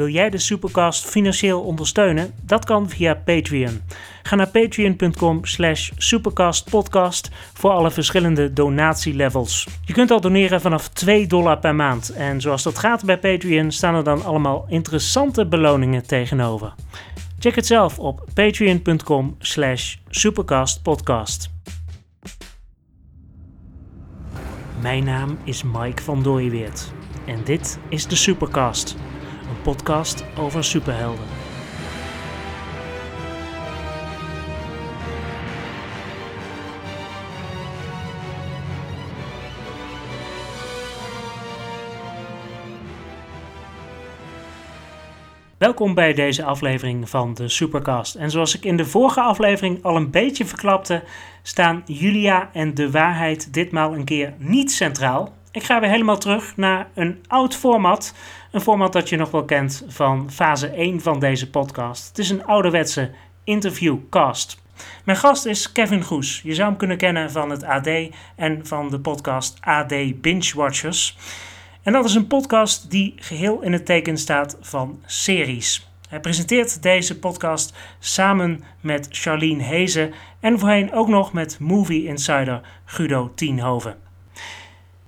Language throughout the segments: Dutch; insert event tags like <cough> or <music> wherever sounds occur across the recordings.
Wil jij de Supercast financieel ondersteunen? Dat kan via Patreon. Ga naar patreon.com slash supercastpodcast voor alle verschillende donatielevels. Je kunt al doneren vanaf 2 dollar per maand. En zoals dat gaat bij Patreon staan er dan allemaal interessante beloningen tegenover. Check het zelf op patreon.com slash supercastpodcast. Mijn naam is Mike van Dooyeweert en dit is de Supercast, podcast over superhelden. Welkom bij deze aflevering van de Supercast. En zoals ik in de vorige aflevering al een beetje verklapte, staan Julia en de waarheid ditmaal een keer niet centraal. Ik ga weer helemaal terug naar een oud format. Een format dat je nog wel kent van fase 1 van deze podcast. Het is een ouderwetse interviewcast. Mijn gast is Kevin Goes. Je zou hem kunnen kennen van het AD en van de podcast AD Binge Watchers. En dat is een podcast die geheel in het teken staat van series. Hij presenteert deze podcast samen met Charlene Hezen en voorheen ook nog met Movie Insider Guido Tienhoven.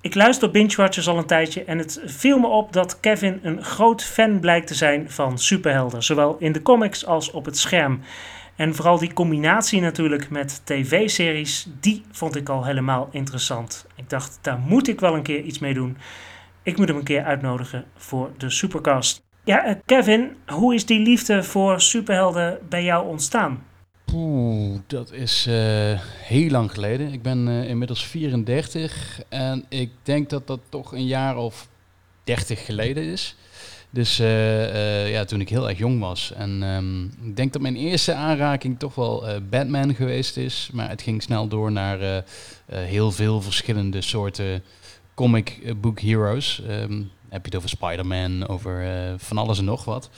Ik luister Binge Watchers al een tijdje en het viel me op dat Kevin een groot fan blijkt te zijn van superhelden, zowel in de comics als op het scherm. En vooral die combinatie natuurlijk met tv-series, die vond ik al helemaal interessant. Ik dacht, daar moet ik wel een keer iets mee doen. Ik moet hem een keer uitnodigen voor de Supercast. Ja, eh, Kevin, hoe is die liefde voor superhelden bij jou ontstaan? Oeh, dat is uh, heel lang geleden. Ik ben uh, inmiddels 34 en ik denk dat dat toch een jaar of 30 geleden is. Dus uh, ja, toen ik heel erg jong was. En um, ik denk dat mijn eerste aanraking toch wel Batman geweest is. Maar het ging snel door naar heel veel verschillende soorten comic book heroes. Um, heb je het over Spider-Man, over van alles en nog wat.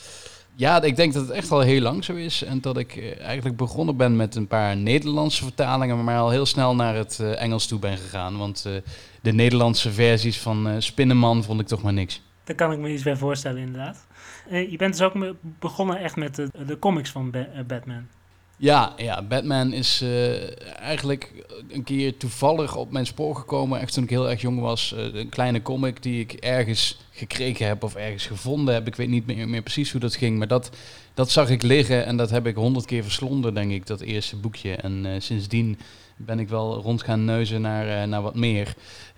Ja, ik denk dat het echt al heel lang zo is. En dat ik eh, eigenlijk begonnen ben met een paar Nederlandse vertalingen, maar al heel snel naar het uh, Engels toe ben gegaan. Want uh, de Nederlandse versies van Spinnenman vond ik toch maar niks. Daar kan ik me iets bij voorstellen, inderdaad. je bent dus ook begonnen echt met de, de comics van Batman. Ja, ja, Batman is uh, eigenlijk een keer toevallig op mijn spoor gekomen. Echt toen ik heel erg jong was. Uh, een kleine comic die ik ergens gekregen heb of ergens gevonden heb. Ik weet niet meer, meer precies hoe dat ging. Maar dat, dat zag ik liggen en dat heb ik honderd keer verslonden, denk ik, dat eerste boekje. En uh, sindsdien ben ik wel rond gaan neuzen naar, naar wat meer.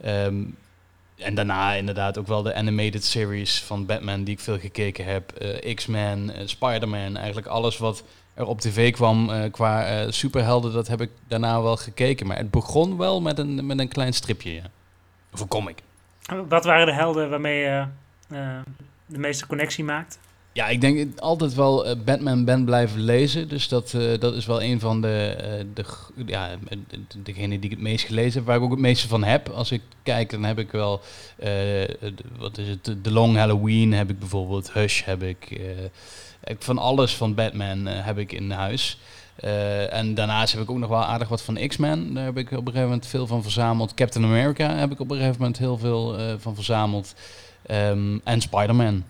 Um, en daarna inderdaad ook wel de animated series van Batman die ik veel gekeken heb. X-Men, Spider-Man, eigenlijk alles wat er op tv kwam uh, qua uh, superhelden, dat heb ik daarna wel gekeken. Maar het begon wel met een, met een klein stripje, ja. Of een comic. Wat waren de helden waarmee je uh, de meeste connectie maakt? Ja, ik denk altijd wel Batman ben blijven lezen. Dus dat, dat is wel een van de, de ja, degene die ik het meest gelezen heb, waar ik ook het meeste van heb. Als ik kijk, dan heb ik wel, wat is het, The Long Halloween heb ik bijvoorbeeld, Hush heb ik van alles van Batman uh, heb ik in huis. Uh, en daarnaast heb ik ook nog wel aardig wat van X-Men. Daar heb ik op een gegeven moment veel van verzameld. Captain America heb ik op een gegeven moment heel veel uh, van verzameld. Um, en Spider-Man.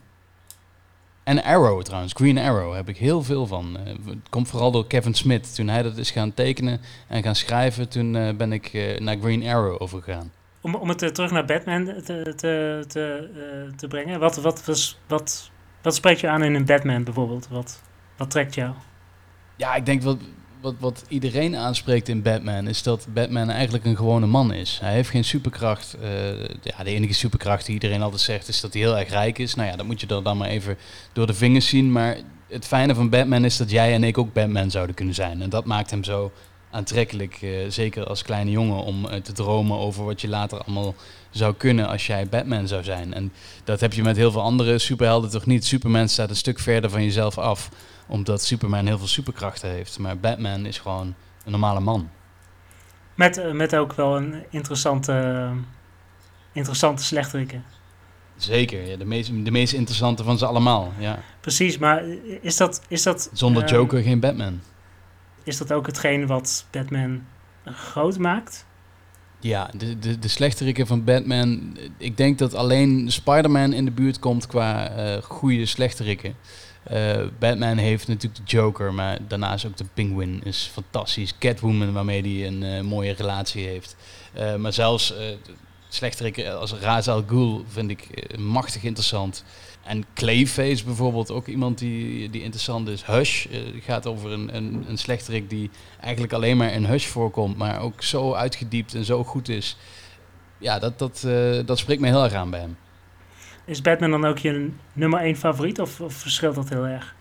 En Arrow trouwens, Green Arrow heb ik heel veel van. het komt vooral door Kevin Smith. Toen hij dat is gaan tekenen en gaan schrijven, toen ben ik naar Green Arrow overgegaan. Om, om het terug naar Batman te, te, te, te brengen, wat, wat, was, wat wat spreekt je aan in een Batman bijvoorbeeld? Wat, wat trekt jou? Ja, ik denk wat, wat, wat iedereen aanspreekt in Batman is dat Batman eigenlijk een gewone man is. Hij heeft geen superkracht. Uh, ja, de enige superkracht die iedereen altijd zegt is dat hij heel erg rijk is. Nou ja, dat moet je dan maar even door de vingers zien. Maar het fijne van Batman is dat jij en ik ook Batman zouden kunnen zijn. En dat maakt hem zo aantrekkelijk, uh, zeker als kleine jongen, om uh, te dromen over wat je later allemaal zou kunnen als jij Batman zou zijn. En dat heb je met heel veel andere superhelden toch niet. Superman staat een stuk verder van jezelf af, omdat Superman heel veel superkrachten heeft. Maar Batman is gewoon een normale man. Met, uh, met ook wel een interessante, interessante slechteriken. Zeker, ja, de, meest, de meest interessante van ze allemaal. Ja. Precies, maar is dat. Is dat Zonder Joker geen Batman is dat ook hetgeen wat Batman groot maakt? Ja, de, de, de van Batman. Ik denk dat alleen Spider-Man in de buurt komt qua uh, goede slechteriken. Uh, Batman heeft natuurlijk de Joker, maar daarnaast ook de Penguin is fantastisch. Catwoman, waarmee hij een uh, mooie relatie heeft. Maar zelfs slechteriken als Ra's al Ghul vind ik machtig interessant. En Clayface bijvoorbeeld, ook iemand die, die interessant is. Hush uh, gaat over een, een, een slechterik die eigenlijk alleen maar in Hush voorkomt, maar ook zo uitgediept en zo goed is. Ja, dat, dat, uh, dat spreekt me heel erg aan bij hem. Is Batman dan ook je nummer één favoriet of, of verschilt dat heel erg?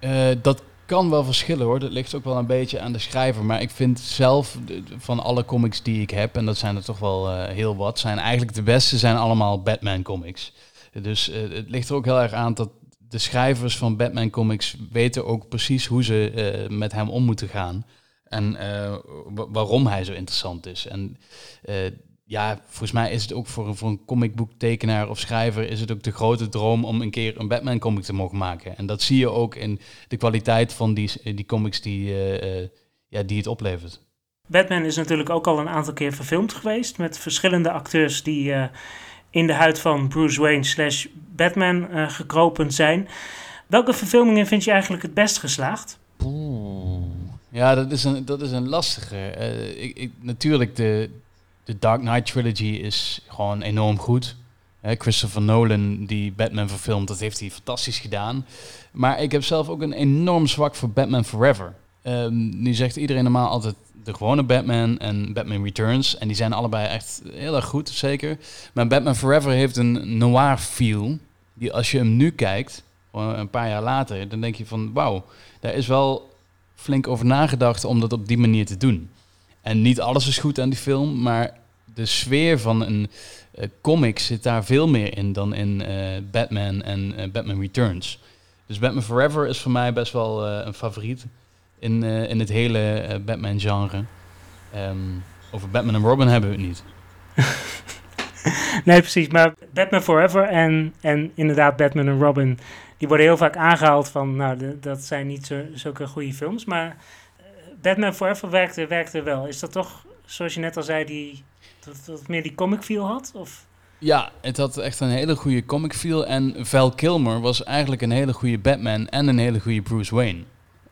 Uh, dat kan wel verschillen hoor. Dat ligt ook wel een beetje aan de schrijver. Maar ik vind zelf van alle comics die ik heb, en dat zijn er toch wel heel wat, zijn eigenlijk de beste zijn allemaal Batman comics. Dus uh, het ligt er ook heel erg aan dat de schrijvers van Batman comics weten ook precies hoe ze uh, met hem om moeten gaan. En uh, waarom hij zo interessant is. En ja, volgens mij is het ook voor, voor een comicboektekenaar of schrijver is het ook de grote droom om een keer een Batman comic te mogen maken. En dat zie je ook in de kwaliteit van die, die comics die, ja, die het oplevert. Batman is natuurlijk ook al een aantal keer verfilmd geweest met verschillende acteurs die in de huid van Bruce Wayne slash Batman uh, gekropen zijn. Welke verfilmingen vind je eigenlijk het best geslaagd? Ja, dat is een, dat is een lastige. Uh, ik, ik, natuurlijk, de, de Dark Knight trilogy is gewoon enorm goed. Christopher Nolan, die Batman verfilmt, dat heeft hij fantastisch gedaan. Maar ik heb zelf ook een enorm zwak voor Batman Forever. Um, nu zegt iedereen normaal altijd de gewone Batman en Batman Returns. En die zijn allebei echt heel erg goed, zeker. Maar Batman Forever heeft een noir feel. Die als je hem nu kijkt, een paar jaar later, dan denk je van wauw, daar is wel flink over nagedacht om dat op die manier te doen. En niet alles is goed aan die film, maar de sfeer van een uh, comic zit daar veel meer in dan in uh, Batman en uh, Batman Returns. Dus Batman Forever is voor mij best wel een favoriet in, uh, in het hele uh, Batman-genre. Um, over Batman en Robin hebben we het niet. <laughs> nee, precies. Maar Batman Forever en, en inderdaad Batman en Robin... die worden heel vaak aangehaald van... nou, de, dat zijn niet zo, zulke goede films. Maar uh, Batman Forever werkte, werkte wel. Is dat toch, zoals je net al zei... Die, dat, dat meer die comic feel had? Of... Ja, het had echt een hele goede comic feel. En Val Kilmer was eigenlijk een hele goede Batman... en een hele goede Bruce Wayne.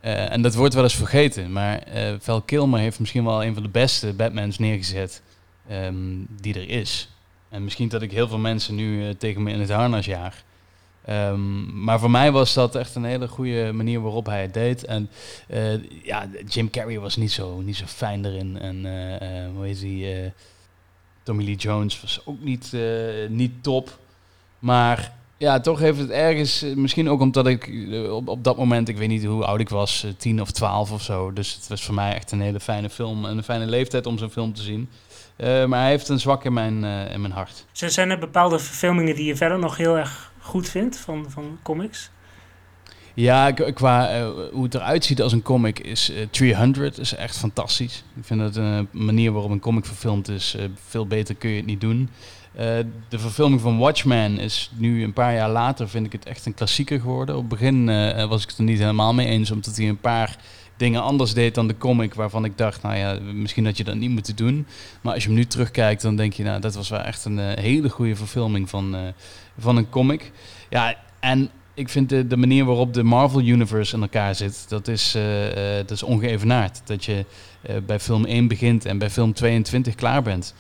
Uh, en dat wordt wel eens vergeten, maar uh, Val Kilmer heeft misschien wel een van de beste Batmans neergezet um, die er is. En misschien dat ik heel veel mensen nu uh, tegen me in het harnas jaag. Um, maar voor mij was dat echt een hele goede manier waarop hij het deed. En ja, Jim Carrey was niet zo, niet zo fijn erin. En hoe heet hij? Tommy Lee Jones was ook niet, niet top. Maar ja, toch heeft het ergens, eh, misschien ook omdat ik eh, op, op dat moment, ik weet niet hoe oud ik was, eh, tien of twaalf of zo. Dus het was voor mij echt een hele fijne film en een fijne leeftijd om zo'n film te zien. Uh, maar hij heeft een zwak in mijn, uh, in mijn hart. Zijn er bepaalde verfilmingen die je verder nog heel erg goed vindt van, van comics? Ja, qua uh, hoe het eruit ziet als een comic is 300 is echt fantastisch. Ik vind dat een manier waarop een comic verfilmd is, veel beter kun je het niet doen. Uh, de verfilming van Watchmen is nu een paar jaar later, vind ik het echt een klassieker geworden. Op het begin uh, was ik het er niet helemaal mee eens, omdat hij een paar dingen anders deed dan de comic, waarvan ik dacht, nou ja, misschien had je dat niet moeten doen. Maar als je hem nu terugkijkt, dan denk je, nou, dat was wel echt een uh, hele goede verfilming van, van een comic. Ja, en ik vind de, manier waarop de Marvel Universe in elkaar zit, dat is, dat is ongeëvenaard. Dat je bij film 1 begint en bij film 22 klaar bent.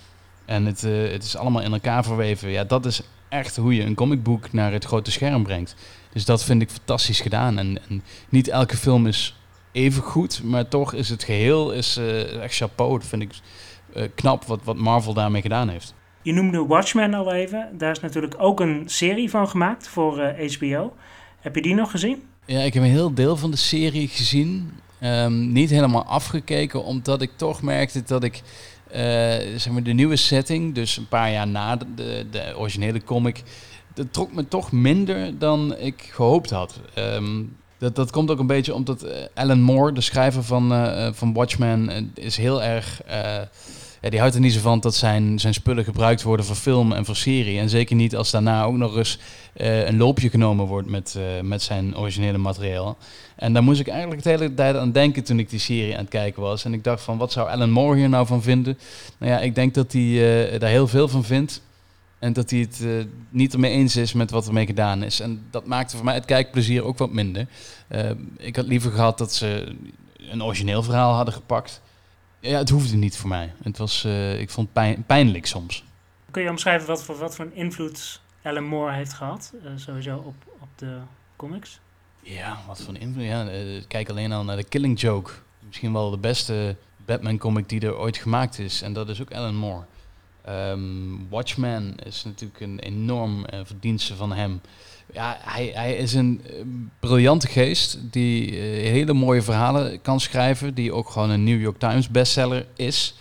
En het, uh, het is allemaal in elkaar verweven. Ja, dat is echt hoe je een comicboek naar het grote scherm brengt. Dus dat vind ik fantastisch gedaan. En, en niet elke film is even goed, maar toch is het geheel is, uh, echt chapeau. Dat vind ik uh, knap wat, wat Marvel daarmee gedaan heeft. Je noemde Watchmen al even. Daar is natuurlijk ook een serie van gemaakt voor HBO. Heb je die nog gezien? Ja, ik heb een heel deel van de serie gezien. Um, niet helemaal afgekeken, omdat ik toch merkte dat ik zeg maar de nieuwe setting, dus een paar jaar na de, de, originele comic, dat trok me toch minder dan ik gehoopt had. Um, dat, dat komt ook een beetje omdat uh, Alan Moore, de schrijver van, uh, van Watchmen, is heel erg ja, die houdt er niet zo van dat zijn, zijn spullen gebruikt worden voor film en voor serie. En zeker niet als daarna ook nog eens uh, een loopje genomen wordt met, uh, met zijn originele materiaal. En daar moest ik eigenlijk de hele tijd aan denken toen ik die serie aan het kijken was. En ik dacht van, wat zou Alan Moore hier nou van vinden? Nou ja, ik denk dat hij uh, daar heel veel van vindt. En dat hij het uh, niet ermee eens is met wat ermee gedaan is. En dat maakte voor mij het kijkplezier ook wat minder. Ik had liever gehad dat ze een origineel verhaal hadden gepakt. Ja, het hoefde niet voor mij. Het was, uh, ik vond het pijn, pijnlijk soms. Kun je omschrijven wat voor, wat voor een invloed Alan Moore heeft gehad? sowieso op, op de comics? Ja, wat voor een invloed. Ja, kijk alleen al naar de Killing Joke. Misschien wel de beste Batman comic die er ooit gemaakt is. En dat is ook Alan Moore. Um, Watchmen is natuurlijk een enorm verdienste van hem. Ja, hij, hij is een uh, briljante geest die uh, hele mooie verhalen kan schrijven, die ook gewoon een New York Times bestseller is.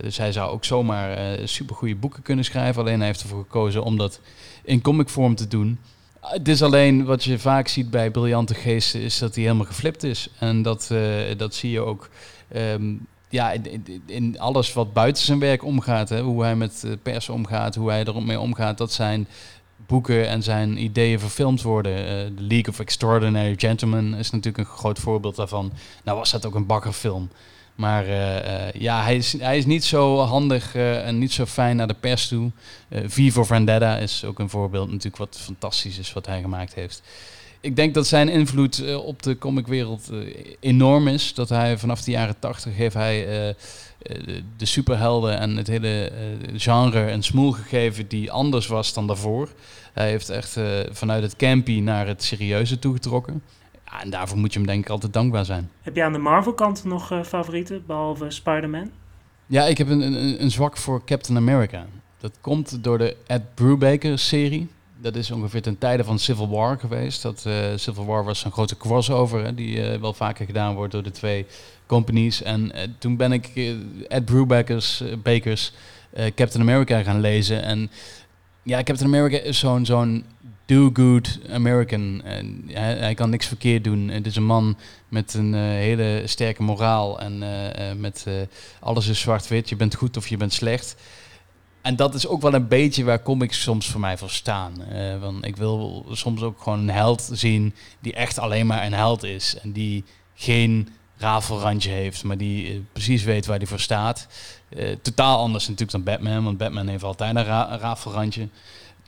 Dus hij zou ook zomaar supergoeie boeken kunnen schrijven, alleen hij heeft ervoor gekozen om dat in comicvorm te doen. Het is alleen wat je vaak ziet bij briljante geesten, is dat hij helemaal geflipt is. En dat, dat zie je ook um, ja, in, in, alles wat buiten zijn werk omgaat, hè, hoe hij met pers omgaat, hoe hij ermee omgaat, dat zijn boeken en zijn ideeën verfilmd worden. Uh, The League of Extraordinary Gentlemen is natuurlijk een groot voorbeeld daarvan. Nou was dat ook een bakkerfilm. Maar uh, uh, ja, hij is, hij is niet zo handig en niet zo fijn naar de pers toe. V for Vendetta is ook een voorbeeld natuurlijk wat fantastisch is wat hij gemaakt heeft ik denk dat zijn invloed op de comicwereld enorm is. Dat hij vanaf de jaren tachtig heeft hij uh, de superhelden en het hele genre een smoel gegeven die anders was dan daarvoor. Hij heeft echt vanuit het campy naar het serieuze toegetrokken. Ja, en daarvoor moet je hem denk ik altijd dankbaar zijn. Heb je aan de Marvel kant nog favorieten, behalve Spider-Man? Ja, ik heb een, een, een zwak voor Captain America. Dat komt door de Ed Brubaker serie dat is ongeveer ten tijde van Civil War geweest. Dat uh, Civil War was een grote crossover hè, die uh, wel vaker gedaan wordt door de twee companies. En uh, toen ben ik Ed Brubakers Bakers Captain America gaan lezen. En ja, Captain America is zo'n zo'n do-good American. En hij, kan niks verkeerd doen. Het is een man met een hele sterke moraal en met alles is zwart-wit. Je bent goed of je bent slecht. En dat is ook wel een beetje waar comics soms voor mij voor staan. Want ik wil soms ook gewoon een held zien die echt alleen maar een held is. En die geen rafelrandje heeft, maar die uh, precies weet waar hij voor staat. Uh, totaal anders natuurlijk dan Batman, want Batman heeft altijd een, ra rafelrandje.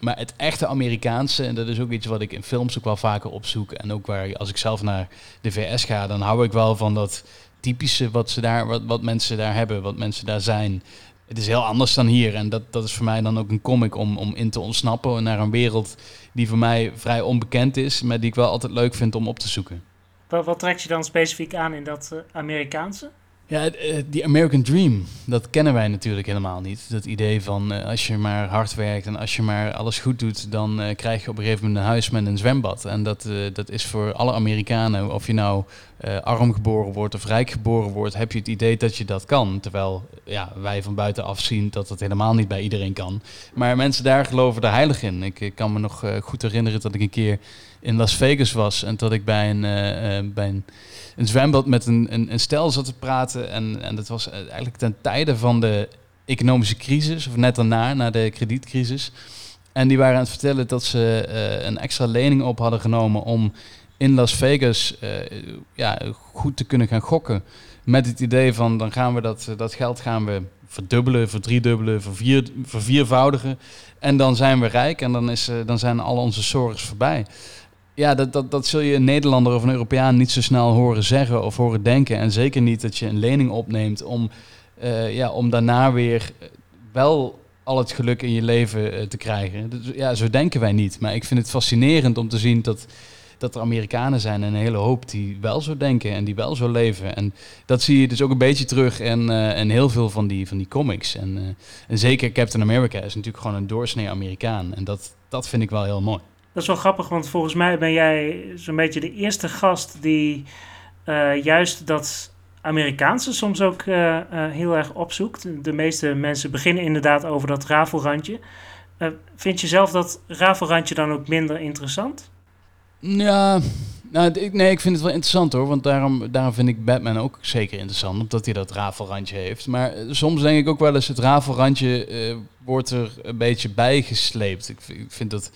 Maar het echte Amerikaanse, en dat is ook iets wat ik in films ook wel vaker opzoek. En ook waar als ik zelf naar de VS ga, dan hou ik wel van dat typische wat, ze daar, wat, wat mensen daar hebben, wat mensen daar zijn het is heel anders dan hier. En dat, dat is voor mij dan ook een comic om, om in te ontsnappen naar een wereld die voor mij vrij onbekend is, maar die ik wel altijd leuk vind om op te zoeken. Wat, wat trekt je dan specifiek aan in dat uh, Amerikaanse? Ja, eh, die American Dream, dat kennen wij natuurlijk helemaal niet. Dat idee van uh, als je maar hard werkt en als je maar alles goed doet, dan krijg je op een gegeven moment een huis met een zwembad. En dat, dat is voor alle Amerikanen, of je nou arm geboren wordt of rijk geboren wordt, heb je het idee dat je dat kan. Terwijl ja, wij van buitenaf zien dat dat helemaal niet bij iedereen kan. Maar mensen daar geloven er heilig in. Ik, ik kan me nog goed herinneren dat ik een keer in Las Vegas was en dat ik bij een, bij een zwembad met een, een, een stel zat te praten. En, en dat was eigenlijk ten tijde van de economische crisis, of net daarna, na de kredietcrisis. En die waren aan het vertellen dat ze een extra lening op hadden genomen om in Las Vegas ja, goed te kunnen gaan gokken. Met het idee van dan gaan we dat, dat geld gaan we verdubbelen, verdriedubbelen, vervier, verviervoudigen. En dan zijn we rijk en dan, is, dan zijn al onze zorgen voorbij ja, dat, dat, dat zul je een Nederlander of een Europeaan niet zo snel horen zeggen of horen denken. En zeker niet dat je een lening opneemt om, uh, ja, om daarna weer wel al het geluk in je leven uh, te krijgen. Ja, zo denken wij niet. Maar ik vind het fascinerend om te zien dat, dat er Amerikanen zijn en een hele hoop die wel zo denken en die wel zo leven. En dat zie je dus ook een beetje terug in, in heel veel van die, van die comics. En, en zeker Captain America is natuurlijk gewoon een doorsnee Amerikaan. En dat, dat vind ik wel heel mooi. Dat is wel grappig, want volgens mij ben jij zo'n beetje de eerste gast die uh, juist dat Amerikaanse soms ook uh, uh, heel erg opzoekt. De meeste mensen beginnen inderdaad over dat rafelrandje. vind je zelf dat rafelrandje dan ook minder interessant? Ja, Nou, ik, nee, ik vind het wel interessant hoor. Want daarom, daarom vind ik Batman ook zeker interessant. Omdat hij dat rafelrandje heeft. Maar eh, soms denk ik ook wel eens, het rafelrandje wordt er een beetje bijgesleept. Ik, ik vind dat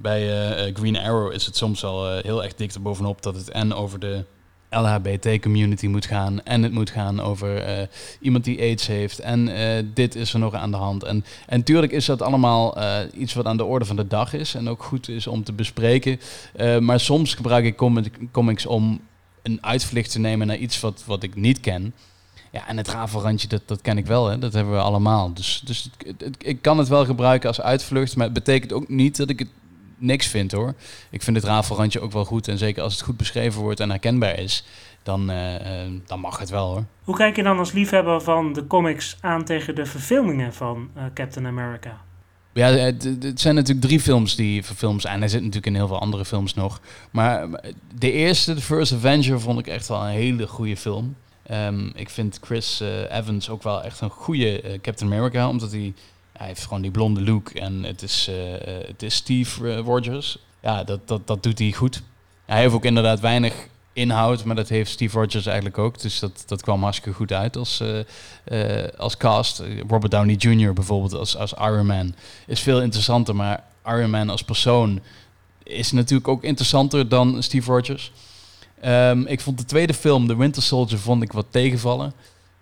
bij uh, Green Arrow is het soms al heel erg dik erbovenop dat het en over de LHBT-community moet gaan. En het moet gaan over iemand die aids heeft. En dit is er nog aan de hand. En, en tuurlijk is dat allemaal iets wat aan de orde van de dag is. En ook goed is om te bespreken. maar soms gebruik ik comics om een uitvlucht te nemen naar iets wat, wat ik niet ken. Ja, en het rafelrandje, dat, dat ken ik wel, hè. dat hebben we allemaal. Dus, dus ik kan het wel gebruiken als uitvlucht, maar het betekent ook niet dat ik het niks vind hoor. Ik vind het rafelrandje ook wel goed. En zeker als het goed beschreven wordt en herkenbaar is, dan, uh, dan mag het wel hoor. Hoe kijk je dan als liefhebber van de comics aan tegen de verfilmingen van uh, Captain America? Ja, het, het, zijn natuurlijk drie films die verfilmd zijn. Er zit natuurlijk in heel veel andere films nog. Maar de eerste, The First Avenger, vond ik echt wel een hele goede film. Um, ik vind Chris Evans ook wel echt een goede Captain America, omdat hij hij heeft gewoon die blonde look en het is, uh, het is Steve eh, Rogers. Ja, dat, dat, dat doet hij goed. Hij heeft ook inderdaad weinig inhoud, maar dat heeft Steve Rogers eigenlijk ook. Dus dat, dat kwam hartstikke goed uit als, als cast. Robert Downey Jr. bijvoorbeeld als, als Iron Man is veel interessanter, maar Iron Man als persoon is natuurlijk ook interessanter dan Steve Rogers. Um, ik vond de tweede film, The Winter Soldier, vond ik wat tegenvallen.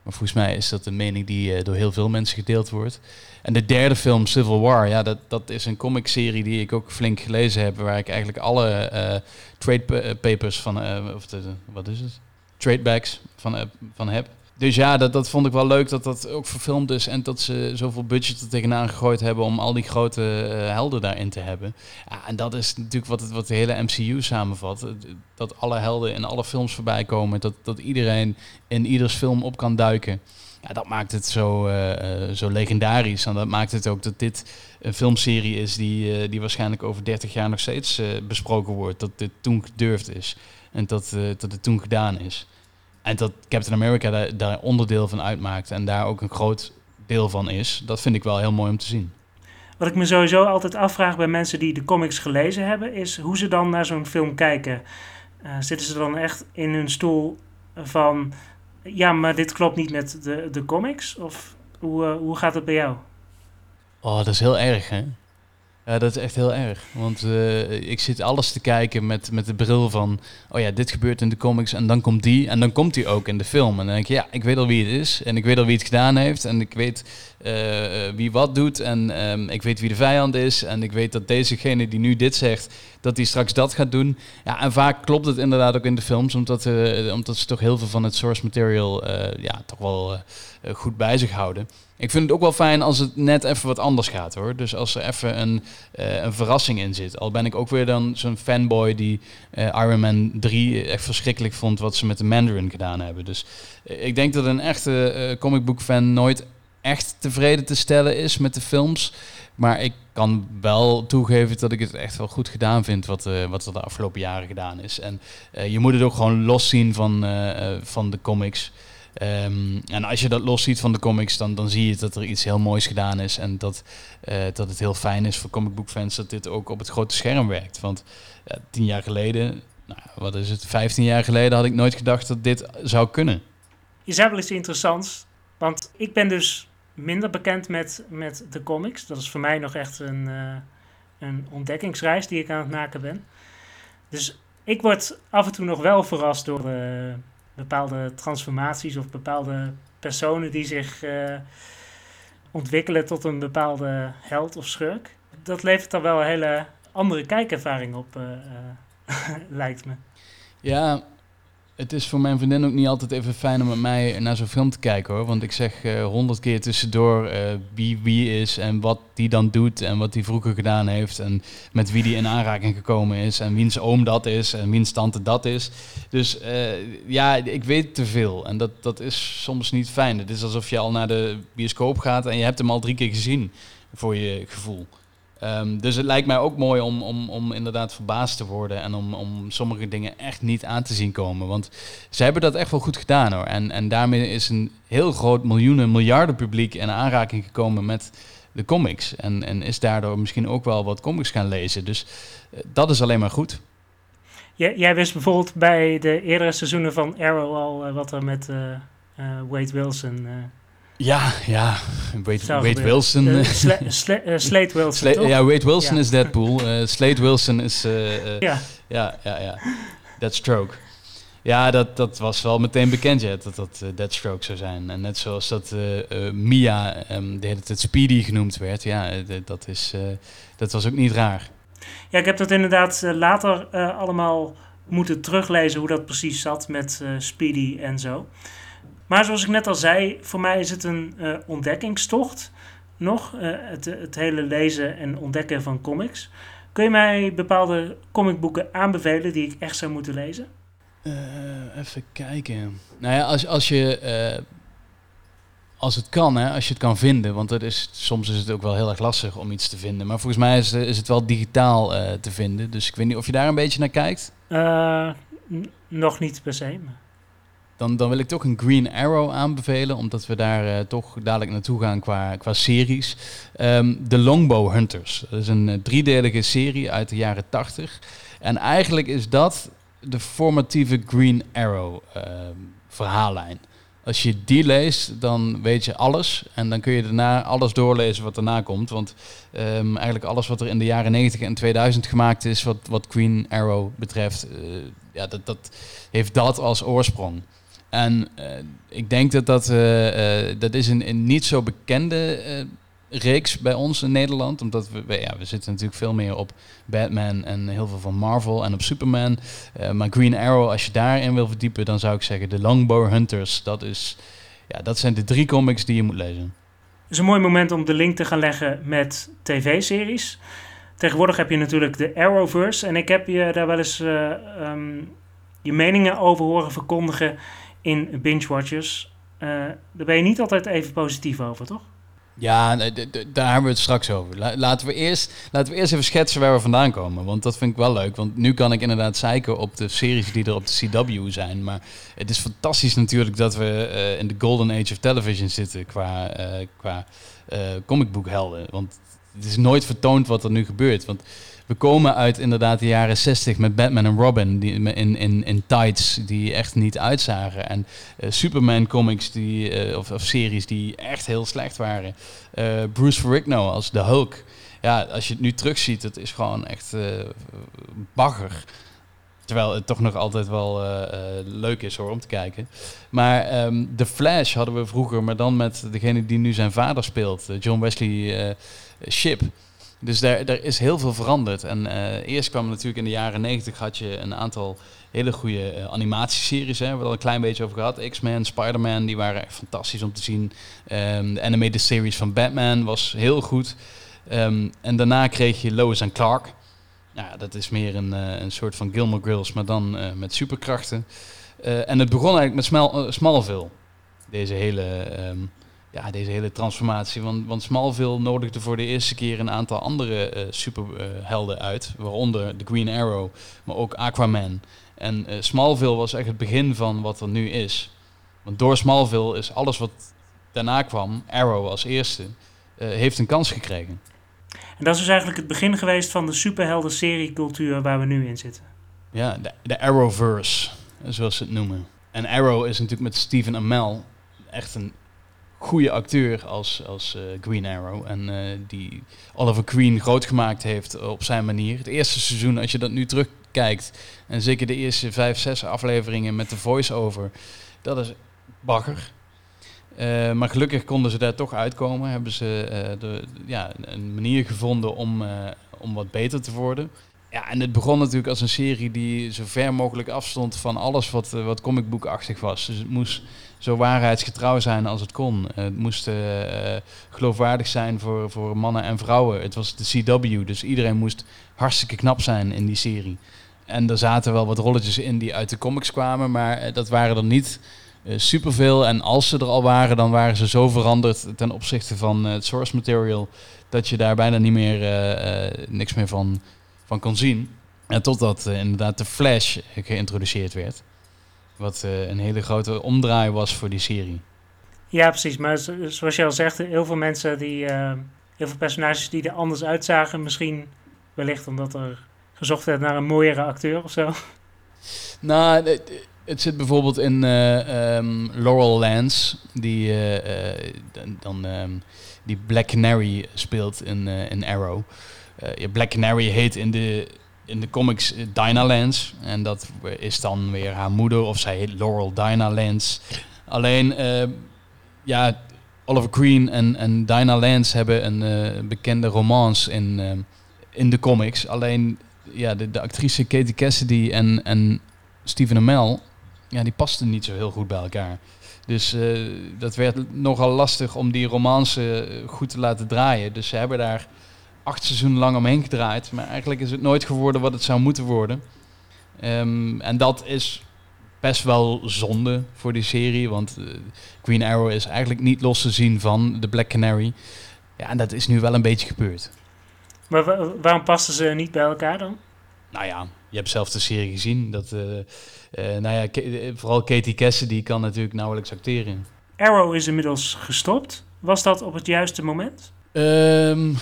Maar volgens mij is dat een mening die door heel veel mensen gedeeld wordt. En de derde film, Civil War, ja, dat, dat is een comic-serie die ik ook flink gelezen heb, waar ik eigenlijk alle uh, trade eh, papers van, of wat is het? Tradebacks van, van heb. Dus ja, dat, dat vond ik wel leuk dat dat ook verfilmd is en dat ze zoveel budget er tegenaan gegooid hebben om al die grote helden daarin te hebben. Ja, en dat is natuurlijk wat, het, wat de hele MCU samenvat. Dat alle helden in alle films voorbij komen, dat, dat iedereen in ieders film op kan duiken. Ja, dat maakt het zo, uh, zo legendarisch. En dat maakt het ook dat dit een filmserie is die, die waarschijnlijk over 30 jaar nog steeds besproken wordt. Dat dit toen gedurfd is. En dat, dat het toen gedaan is. En dat Captain America daar, daar onderdeel van uitmaakt. En daar ook een groot deel van is. Dat vind ik wel heel mooi om te zien. Wat ik me sowieso altijd afvraag bij mensen die de comics gelezen hebben, is hoe ze dan naar zo'n film kijken. zitten ze dan echt in hun stoel van ja, maar dit klopt niet met de, de comics? Of hoe, uh, hoe gaat het bij jou? Oh, dat is heel erg, hè? Ja, dat is echt heel erg. Want uh, ik zit alles te kijken met, met de bril van... oh ja, dit gebeurt in de comics en dan komt die... en dan komt die ook in de film. En dan denk ik, ja, ik weet al wie het is... en ik weet al wie het gedaan heeft... en ik weet uh, wie wat doet... en um, ik weet wie de vijand is... en ik weet dat dezegene die nu dit zegt... dat hij straks dat gaat doen. Ja, en vaak klopt het inderdaad ook in de films... omdat, omdat ze toch heel veel van het source material... ja, toch wel goed bij zich houden... Ik vind het ook wel fijn als het net even wat anders gaat hoor. Dus als er even een, uh, een verrassing in zit. Al ben ik ook weer dan zo'n fanboy die uh, Iron Man 3 echt verschrikkelijk vond wat ze met de Mandarin gedaan hebben. Dus uh, ik denk dat een echte comic book fan nooit echt tevreden te stellen is met de films. Maar ik kan wel toegeven dat ik het echt wel goed gedaan vind wat, wat er de afgelopen jaren gedaan is. En je moet het ook gewoon los zien van, van de comics. Um, en als je dat los ziet van de comics, dan, dan zie je dat er iets heel moois gedaan is. En dat, uh, dat het heel fijn is voor comicbookfans dat dit ook op het grote scherm werkt. Want uh, tien jaar geleden, nou, wat is het, vijftien jaar geleden had ik nooit gedacht dat dit zou kunnen. Je zei wel iets interessants, want ik ben dus minder bekend met, met de comics. Dat is voor mij nog echt een, uh, een ontdekkingsreis die ik aan het maken ben. Dus ik word af en toe nog wel verrast door bepaalde transformaties of bepaalde personen die zich uh, ontwikkelen tot een bepaalde held of schurk. Dat levert dan wel een hele andere kijkervaring op, uh, uh, <laughs> lijkt me. Ja, het is voor mijn vriendin ook niet altijd even fijn om met mij naar zo'n film te kijken hoor. Want ik zeg eh, honderd keer tussendoor uh, wie wie is en wat die dan doet en wat hij vroeger gedaan heeft. En met wie die in aanraking gekomen is en wiens oom dat is en wiens tante dat is. Dus uh, ja, ik weet te veel en dat, dat is soms niet fijn. Het is alsof je al naar de bioscoop gaat en je hebt hem al drie keer gezien voor je gevoel. Um, dus het lijkt mij ook mooi om, om, om inderdaad verbaasd te worden en om, om sommige dingen echt niet aan te zien komen. Want ze hebben dat echt wel goed gedaan hoor. En, en daarmee is een heel groot miljoenen, miljarden publiek in aanraking gekomen met de comics. En, en is daardoor misschien ook wel wat comics gaan lezen. Dus uh, dat is alleen maar goed. Jij, jij wist bijvoorbeeld bij de eerdere seizoenen van Arrow al wat er met Wade Wilson... Ja, ja. Wade, Wade. Wilson. Eh, eh, eh, <laughs> Slade Wilson, Sla- ja, Wade Wilson Ja. is Deadpool. eh Slade Wilson is... Ja. ja, ja, ja. Deathstroke. Ja, dat, dat was wel meteen bekend, ja, dat dat Deathstroke zou zijn. En net zoals dat Mia ehm, de hele tijd Speedy genoemd werd, ja, dat, is, dat was ook niet raar. Ja, ik heb dat inderdaad later allemaal moeten teruglezen hoe dat precies zat met Speedy en zo. Maar zoals ik net al zei, voor mij is het een eh, ontdekkingstocht nog. eh, het, het hele lezen en ontdekken van comics. Kun je mij bepaalde comicboeken aanbevelen die ik echt zou moeten lezen? Eh, even kijken. Nou ja, als, als je... als het kan, hè, als je het kan vinden, want dat is, soms is het ook wel heel erg lastig om iets te vinden. Maar volgens mij is, is het wel digitaal te vinden. Dus ik weet niet of je daar een beetje naar kijkt. Nog niet per se. maar- Dan, dan wil ik toch een Green Arrow aanbevelen, omdat we daar eh, toch dadelijk naartoe gaan qua, qua series. Ehm The Longbow Hunters. Dat is een eh, driedelige serie uit de jaren 80. En eigenlijk is dat de formatieve Green Arrow ehm, verhaallijn. Als je die leest, dan weet je alles. En dan kun je daarna alles doorlezen wat daarna komt. Want ehm, eigenlijk alles wat er in de jaren 90 en 2000 gemaakt is, wat, wat Green Arrow betreft, eh, ja, dat, dat heeft dat als oorsprong. En eh, ik denk dat dat, eh, eh, dat is een, een niet zo bekende reeks bij ons in Nederland. Omdat we, ja, we zitten natuurlijk veel meer op Batman en heel veel van Marvel en op Superman. Maar Green Arrow, als je daarin wil verdiepen, dan zou ik zeggen de Longbow Hunters. Dat, is, ja, dat zijn de drie comics die je moet lezen. Het is een mooi moment om de link te gaan leggen met tv-series. Tegenwoordig heb je natuurlijk de Arrowverse. En ik heb je daar wel eens eh, ehm, je meningen over horen verkondigen in Binge Watchers. Eh, daar ben je niet altijd even positief over, toch? Ja, daar hebben we het straks over. La- laten, we eerst, laten we eerst even schetsen waar we vandaan komen. Want dat vind ik wel leuk. Want nu kan ik inderdaad zeiken op de series die er op de CW zijn. Maar het is fantastisch natuurlijk dat we eh, in de golden age of television zitten qua, eh qua eh comicboekhelden. Want het is nooit vertoond wat er nu gebeurt. Want we komen uit inderdaad de jaren 60 met Batman en Robin die, in, in, in tights die echt niet uitzagen. En eh, Superman comics die, eh, of, of series die echt heel slecht waren. Eh, Bruce Ferrigno als de Hulk. Ja, als je het nu terugziet, het is gewoon echt bagger. Terwijl het toch nog altijd wel leuk is hoor, om te kijken. Maar ehm The Flash hadden we vroeger, maar dan met degene die nu zijn vader speelt. John Wesley eh Ship. Dus daar, daar is heel veel veranderd. En eh, eerst kwam natuurlijk in de jaren 90 had je een aantal hele goede eh, animatieseries. Hè. We hebben al een klein beetje over gehad. X-Men, Spider-Man, die waren echt fantastisch om te zien. Ehm, de animated series van Batman was heel goed. Ehm, en daarna kreeg je Lois en Clark. Nou, ja, dat is meer een, eh, een soort van Gilmore Girls, maar dan met superkrachten. En het begon eigenlijk met eh, Smallville. Deze hele, ehm, ja, deze hele transformatie. Want, want Smallville nodigde voor de eerste keer een aantal andere eh, superhelden uit. Waaronder de Green Arrow, maar ook Aquaman. En eh, Smallville was echt het begin van wat er nu is. Want door Smallville is alles wat daarna kwam, Arrow als eerste, eh, heeft een kans gekregen. En dat is dus eigenlijk het begin geweest van de superhelden seriecultuur waar we nu in zitten. Ja, de, de Arrowverse, zoals ze het noemen. En Arrow is natuurlijk met Stephen Amell echt een goede acteur als, als eh, Green Arrow. En eh, die Oliver Queen groot gemaakt heeft op zijn manier. Het eerste seizoen, als je dat nu terugkijkt, en zeker de eerste vijf, zes afleveringen met de voice-over, dat is bagger. Eh, maar gelukkig konden ze daar toch uitkomen. Hebben ze eh, de, ja, een manier gevonden om, eh, om wat beter te worden. Ja, en het begon natuurlijk als een serie die zo ver mogelijk afstond van alles wat, eh, wat comicboekachtig was. Dus het moest zo waarheidsgetrouw zijn als het kon. Eh, het moest eh, geloofwaardig zijn voor, voor mannen en vrouwen. Het was de CW, dus iedereen moest hartstikke knap zijn in die serie. En er zaten wel wat rolletjes in die uit de comics kwamen, maar eh, dat waren er niet superveel. En als ze er al waren, dan waren ze zo veranderd ten opzichte van het source material, dat je daar bijna niet meer niks meer van, van kon zien. En totdat inderdaad de Flash geïntroduceerd werd. Wat eh, een hele grote omdraai was voor die serie. Ja, precies. Maar zo- zoals je al zegt, heel veel mensen die, eh, heel veel personages die er anders uitzagen. Misschien wellicht omdat er gezocht werd naar een mooiere acteur of zo. <laughs> Nou, het, het zit bijvoorbeeld in eh, ehm, Laurel Lance, die eh, eh, dan, ehm, die Black Canary speelt in, eh, in Arrow. Eh, Black Canary heet in de, in de comics eh, Dinah Lance. En dat is dan weer haar moeder, of zij heet Laurel Dinah Lance. Alleen, eh, ja, Oliver Queen en, en Dinah Lance hebben een eh, bekende romance in, in de comics. Alleen, ja, de, de actrice Katie Cassidy en, en Stephen Amell, ja, die pasten niet zo heel goed bij elkaar. Dus dat werd nogal lastig om die romance goed te laten draaien. Dus ze hebben daar acht seizoenen lang omheen gedraaid. Maar eigenlijk is het nooit geworden wat het zou moeten worden. Ehm, en dat is best wel zonde voor die serie. Want eh, Green Arrow is eigenlijk niet los te zien van de Black Canary. Ja, en dat is nu wel een beetje gebeurd. Maar wa- waarom pasten ze niet bij elkaar dan? Nou ja, je hebt zelf de serie gezien. Dat, eh, eh, nou ja, vooral Katie Cassidy kan natuurlijk nauwelijks acteren. Arrow is inmiddels gestopt. Was dat op het juiste moment? Ehm,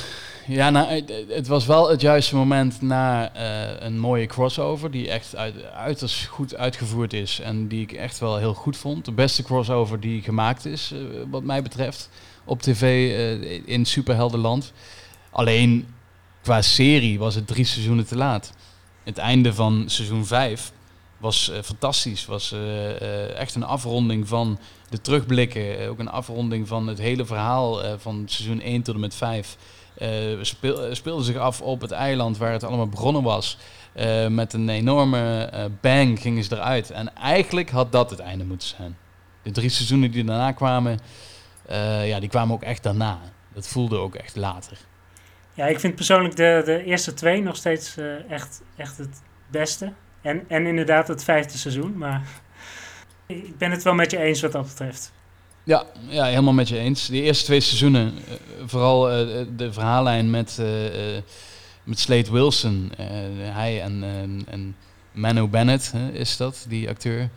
ja, nou, het, was wel het juiste moment na eh, een mooie crossover. Die echt uit, uiterst goed uitgevoerd is. En die ik echt wel heel goed vond. De beste crossover die gemaakt is, eh, wat mij betreft. Op tv eh, in superheldenland. Alleen qua serie was het drie seizoenen te laat. Het einde van seizoen 5 was fantastisch. Was echt een afronding van de terugblikken. ook een afronding van het hele verhaal van seizoen 1 tot en met 5. Eh speel, eh, speelde zich af op het eiland waar het allemaal begonnen was. Eh, met een enorme eh, bang gingen ze eruit. En eigenlijk had dat het einde moeten zijn. De drie seizoenen die daarna kwamen, eh, ja, die kwamen ook echt daarna. Dat voelde ook echt later. Ja, ik vind persoonlijk de, de eerste twee nog steeds eh, echt, echt het beste. En, en inderdaad het vijfde seizoen. Maar <laughs> ik ben het wel met je eens wat dat betreft. Ja, ja, helemaal met je eens. Die eerste twee seizoenen, eh, vooral eh, de verhaallijn met, eh, met Slade Wilson. hij en, en, Manu Bennett is dat, die acteur.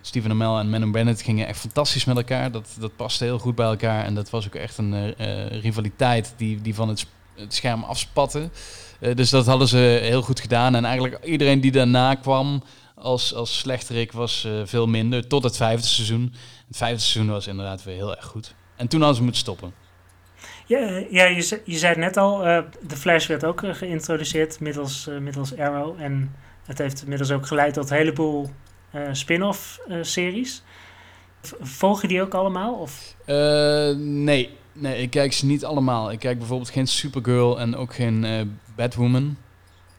Stephen Amell en Manu Bennett gingen echt fantastisch met elkaar. Dat, dat paste heel goed bij elkaar. En dat was ook echt een rivaliteit die, die van het, het scherm afspatte. Dus dat hadden ze heel goed gedaan. En eigenlijk iedereen die daarna kwam als, als slechterik was eh, veel minder. Tot het vijfde seizoen. Het vijfde seizoen was inderdaad weer heel erg goed. En toen hadden ze moeten stoppen. Ja, ja je, ze- je zei het net al, eh, de Flash werd ook eh, geïntroduceerd middels, middels Arrow. En het heeft inmiddels ook geleid tot een heleboel spin-off series. Volg je die ook allemaal? Of? Nee. nee, ik kijk ze niet allemaal. Ik kijk bijvoorbeeld geen Supergirl en ook geen Batwoman.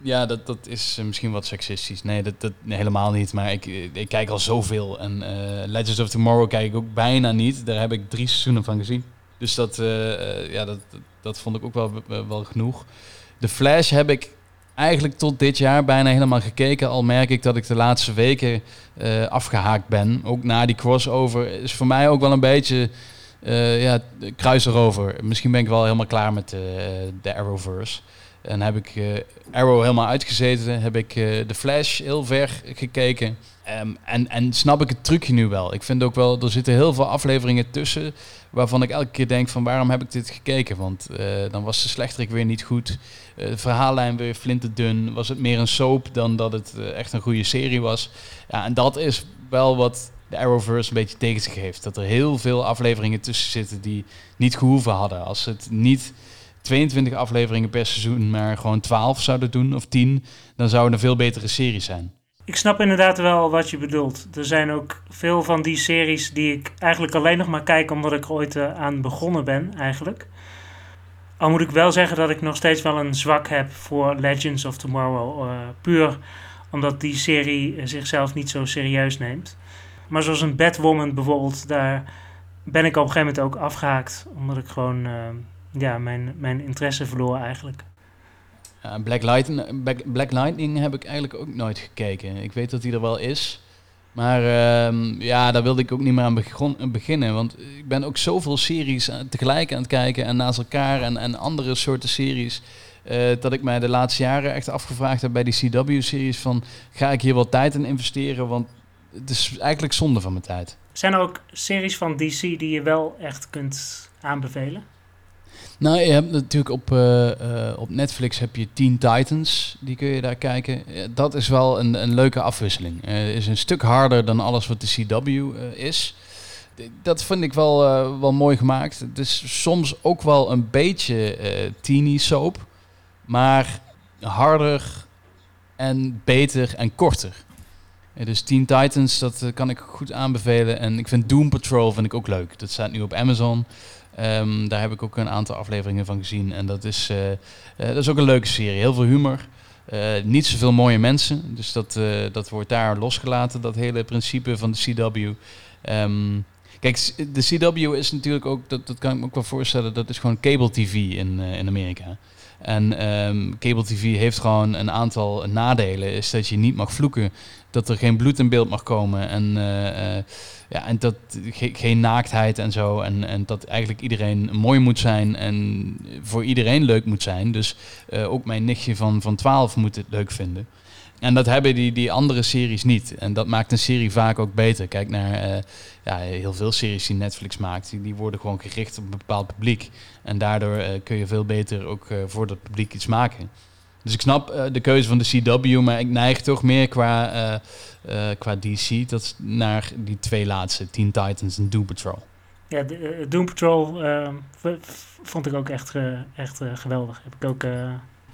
Ja, dat, dat is eh, misschien wat seksistisch. Nee, dat, dat helemaal niet. Maar ik, eh, ik kijk al zoveel. En eh, Legends of Tomorrow kijk ik ook bijna niet. Daar heb ik drie seizoenen van gezien. Dus dat, ja, dat, dat, vond ik ook wel, wel, genoeg. De Flash heb ik eigenlijk tot dit jaar bijna helemaal gekeken. Al merk ik dat ik de laatste weken eh, afgehaakt ben. Ook na die crossover is voor mij ook wel een beetje eh, ja, kruis erover. Misschien ben ik wel helemaal klaar met de Arrowverse. En heb ik eh, Arrow helemaal uitgezeten. Heb ik eh, de Flash heel ver gekeken. Ehm, en, en snap ik het trucje nu wel. Ik vind ook wel, er zitten heel veel afleveringen tussen. Waarvan ik elke keer denk van waarom heb ik dit gekeken? Want eh, dan was de slechterik weer niet goed. De verhaallijn weer flinterdun. Was het meer een soap dan dat het echt een goede serie was. Ja, en dat is wel wat de Arrowverse een beetje tegen. Dat er heel veel afleveringen tussen zitten die niet gehoeven hadden. Als het niet 22 afleveringen per seizoen, maar gewoon 12 zouden doen of 10, dan zou het een veel betere serie zijn. Ik snap inderdaad wel wat je bedoelt. Er zijn ook veel van die series die ik eigenlijk alleen nog maar kijk omdat ik ooit eh, aan begonnen ben, eigenlijk. Al moet ik wel zeggen dat ik nog steeds wel een zwak heb voor Legends of Tomorrow. eh, puur omdat die serie zichzelf niet zo serieus neemt. Maar zoals een Batwoman bijvoorbeeld, daar ben ik op een gegeven moment ook afgehaakt. Omdat ik gewoon eh, ja, mijn, mijn interesse verloor eigenlijk. Ja, Black, Lightning, Black, Black Lightning heb ik eigenlijk ook nooit gekeken. Ik weet dat die er wel is. Maar ehm, ja, daar wilde ik ook niet meer aan begon, beginnen. Want ik ben ook zoveel series aan- tegelijk aan het kijken en naast elkaar en, en andere soorten series. eh, dat ik mij de laatste jaren echt afgevraagd heb bij die CW-series van... ga ik hier wel tijd in investeren? Want het is eigenlijk zonde van mijn tijd. Zijn er ook series van DC die je wel echt kunt aanbevelen? Nou, je hebt natuurlijk op, eh, eh, op Netflix heb je Teen Titans. Die kun je daar kijken. Dat is wel een, een leuke afwisseling. Het is een stuk harder dan alles wat de CW is. Dat vind ik wel, wel mooi gemaakt. Het is soms ook wel een beetje teeny soap. Maar harder en beter en korter. dus Teen Titans, dat kan ik goed aanbevelen. En ik vind Doom Patrol vind ik ook leuk. Dat staat nu op Amazon. Um, daar heb ik ook een aantal afleveringen van gezien. En dat is, uh, uh, dat is ook een leuke serie. Heel veel humor. Uh, niet zoveel mooie mensen. Dus dat, dat wordt daar losgelaten, dat hele principe van de CW. Ehm, kijk, de CW is natuurlijk ook, dat, dat kan ik me ook wel voorstellen, dat is gewoon cable TV in, in Amerika. En um, cable TV heeft gewoon een aantal nadelen. Is dat je niet mag vloeken, dat er geen bloed in beeld mag komen. En ja, en dat geen naaktheid en zo. En, en dat eigenlijk iedereen mooi moet zijn en voor iedereen leuk moet zijn. Dus uh, ook mijn nichtje van, van 12 moet het leuk vinden. En dat hebben die, die andere series niet. En dat maakt een serie vaak ook beter. Kijk naar uh, ja, heel veel series die Netflix maakt. Die, die worden gewoon gericht op een bepaald publiek. En daardoor uh, kun je veel beter ook voor dat publiek iets maken. Dus ik snap uh, de keuze van de CW, maar ik neig toch meer qua, uh, uh, qua DC dat naar die twee laatste, Teen Titans en Doom Patrol. Ja, de, Doom Patrol vond ik ook echt, echt geweldig. Heb ik ook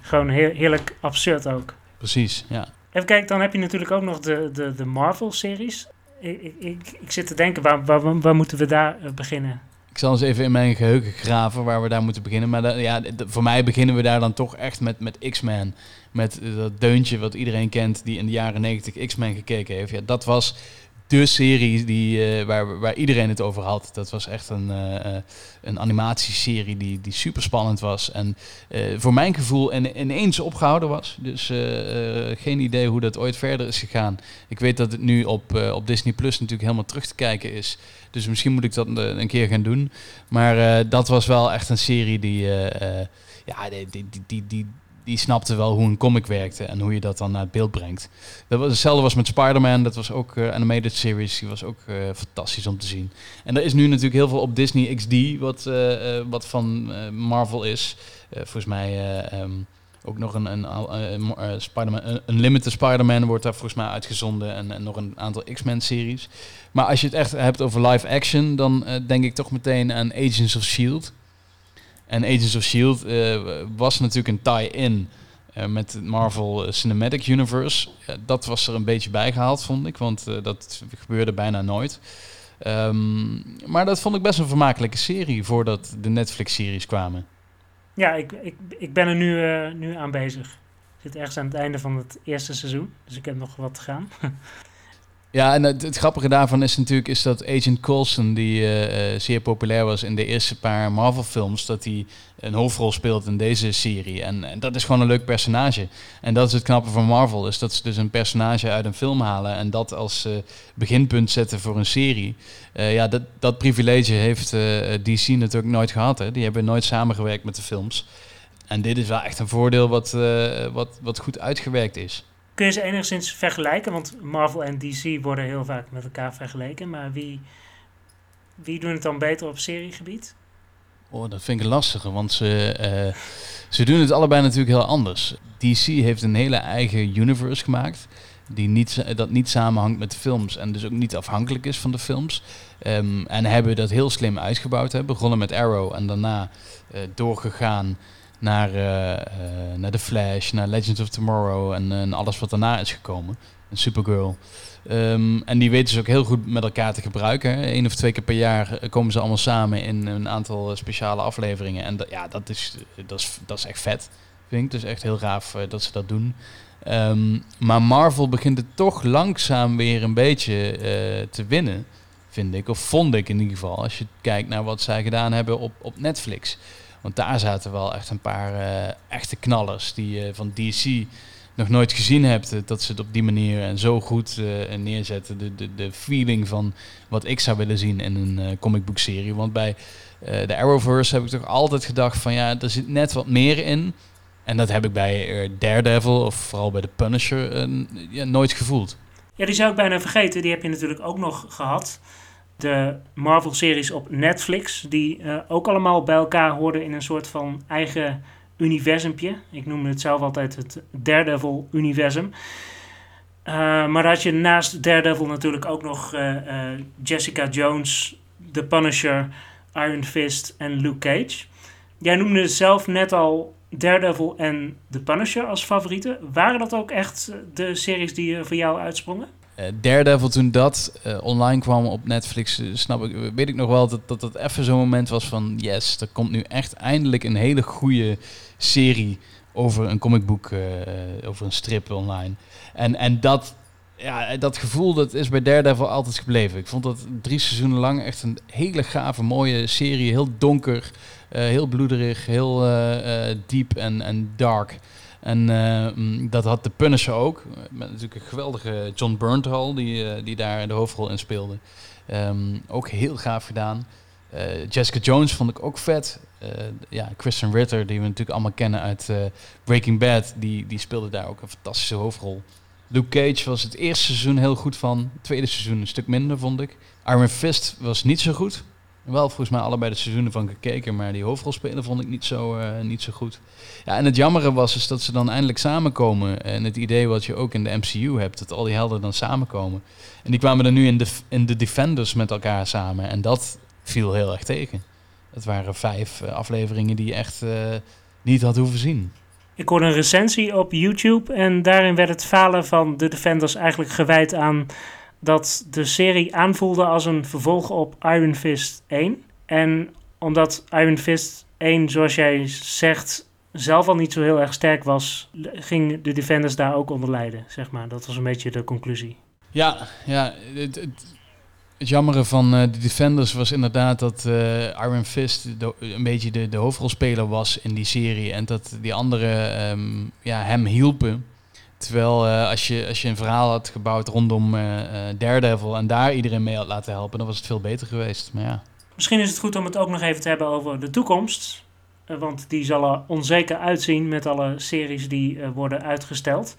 gewoon heel, heerlijk absurd ook. Precies, ja. Even kijken, dan heb je natuurlijk ook nog de, de, de Marvel-series. Ik, ik, ik, zit te denken, waar, waar, waar moeten we daar beginnen? Ik zal eens even in mijn geheugen graven waar we daar moeten beginnen. Maar ja, voor mij beginnen we daar dan toch echt met, met X-Men. Met dat deuntje wat iedereen kent die in de jaren 90 X-Men gekeken heeft. Ja, dat was de serie die, uh, waar, waar iedereen het over had. Dat was echt een, uh, een animatieserie die, die super spannend was. En voor mijn gevoel in, ineens opgehouden was. Dus geen idee hoe dat ooit verder is gegaan. Ik weet dat het nu op, op Disney Plus natuurlijk helemaal terug te kijken is. Dus misschien moet ik dat een keer gaan doen. Maar dat was wel echt een serie die, ja, die, die, die, die, die snapte wel hoe een comic werkte en hoe je dat dan naar het beeld brengt. Dat was, hetzelfde was met Spider-Man, dat was ook uh, animated series, die was ook uh, fantastisch om te zien. En er is nu natuurlijk heel veel op Disney XD, wat, uh, wat van Marvel is. volgens mij um, ook nog een, een, een Spider-Man, een Limited Spider-Man wordt daar volgens mij uitgezonden en, en nog een aantal X-Men series. Maar als je het echt hebt over live action, dan denk ik toch meteen aan Agents of S.H.I.E.L.D., en Agents of S.H.I.E.L.D. Uh, was natuurlijk een tie-in uh, met het Marvel Cinematic Universe. dat was er een beetje bijgehaald, vond ik, want dat gebeurde bijna nooit. Um, maar dat vond ik best een vermakelijke serie voordat de Netflix-series kwamen. Ja, ik, ik, ik ben er nu, nu aan bezig. Ik zit ergens aan het einde van het eerste seizoen, dus ik heb nog wat te gaan. <laughs> Ja, en het, grappige daarvan is natuurlijk is dat Agent Coulson, die uh, zeer populair was in de eerste paar Marvel-films, dat hij een hoofdrol speelt in deze serie. En, dat is gewoon een leuk personage. En dat is het knappe van Marvel, is dat ze dus een personage uit een film halen en dat als uh, beginpunt zetten voor een serie. Ja, dat, dat privilege heeft DC natuurlijk nooit gehad. Hè. Die hebben nooit samengewerkt met de films. En dit is wel echt een voordeel wat, wat, wat goed uitgewerkt is. Kun je ze enigszins vergelijken? Want Marvel en DC worden heel vaak met elkaar vergeleken. Maar wie, wie doen het dan beter op seriegebied? Oh, dat vind ik lastiger, want ze, uh, ze doen het allebei natuurlijk heel anders. DC heeft een hele eigen universe gemaakt, die niet, dat niet samenhangt met de films en dus ook niet afhankelijk is van de films. Um, en hebben dat heel slim uitgebouwd. Hè. Begonnen met Arrow en daarna uh, doorgegaan naar, uh, naar The Flash, naar Legends of Tomorrow en, en alles wat daarna is gekomen. En Supergirl. Um, en die weten ze ook heel goed met elkaar te gebruiken. Eén of twee keer per jaar komen ze allemaal samen in een aantal speciale afleveringen. En ja, dat is, dat, is, dat is echt vet, vind ik. Dus echt heel gaaf dat ze dat doen. Um, maar Marvel begint het toch langzaam weer een beetje te winnen, vind ik. Of vond ik in ieder geval, als je kijkt naar wat zij gedaan hebben op, op Netflix. Want daar zaten wel echt een paar uh, echte knallers die je uh, van DC nog nooit gezien hebt. Dat ze het op die manier en zo goed uh, neerzetten. De, de, de feeling van wat ik zou willen zien in een book serie. Want bij de Arrowverse heb ik toch altijd gedacht van ja, er zit net wat meer in. En dat heb ik bij Daredevil of vooral bij de Punisher nooit gevoeld. Ja, die zou ik bijna vergeten. Die heb je natuurlijk ook nog gehad de Marvel-series op Netflix, die ook allemaal bij elkaar hoorden in een soort van eigen universumpje. Ik noem het zelf altijd het Daredevil-universum. maar had je naast Daredevil natuurlijk ook nog Jessica Jones, The Punisher, Iron Fist en Luke Cage. Jij noemde zelf net al Daredevil en The Punisher als favorieten. Waren dat ook echt de series die voor jou uitsprongen? Daredevil, toen dat uh, online kwam op Netflix, uh, snap ik, weet ik nog wel dat dat, dat even zo'n moment was van yes, er komt nu echt eindelijk een hele goede serie over een comicboek, over een strip online. En, en dat, ja, dat gevoel dat is bij Daredevil altijd gebleven. Ik vond dat drie seizoenen lang echt een hele gave, mooie serie. Heel donker, heel bloederig, heel diep en, en dark. En mm, dat had de Punisher ook. Met natuurlijk een geweldige John Bernthal, die, die daar de hoofdrol in speelde. Um, ook heel gaaf gedaan. Jessica Jones vond ik ook vet. Ja, Kristen Ritter, die we natuurlijk allemaal kennen uit Breaking Bad, die, die speelde daar ook een fantastische hoofdrol. Luke Cage was het eerste seizoen heel goed van. Het tweede seizoen een stuk minder, vond ik. Iron Fist was niet zo goed. Wel volgens mij allebei de seizoenen van gekeken, maar die hoofdrolspeler vond ik niet zo, uh, niet zo goed. Ja, en het jammere was is dat ze dan eindelijk samenkomen. En het idee wat je ook in de MCU hebt, dat al die helden dan samenkomen. En die kwamen dan nu in de, in de Defenders met elkaar samen. En dat viel heel erg tegen. Het waren vijf uh, afleveringen die je echt uh, niet had hoeven zien. Ik hoorde een recensie op YouTube en daarin werd het falen van de Defenders eigenlijk gewijd aan dat de serie aanvoelde als een vervolg op Iron Fist 1. En omdat Iron Fist 1, zoals jij zegt, zelf al niet zo heel erg sterk was, ging de Defenders daar ook onder lijden, zeg maar. Dat was een beetje de conclusie. Ja, ja het, het, jammere van uh, de Defenders was inderdaad dat uh, Iron Fist een beetje de, de hoofdrolspeler was in die serie. En dat die anderen um, ja, hem hielpen. Terwijl uh, als, je, als je een verhaal had gebouwd rondom Daredevil en daar iedereen mee had laten helpen, dan was het veel beter geweest. Maar ja. Misschien is het goed om het ook nog even te hebben over de toekomst. want die zal er onzeker uitzien met alle series die worden uitgesteld.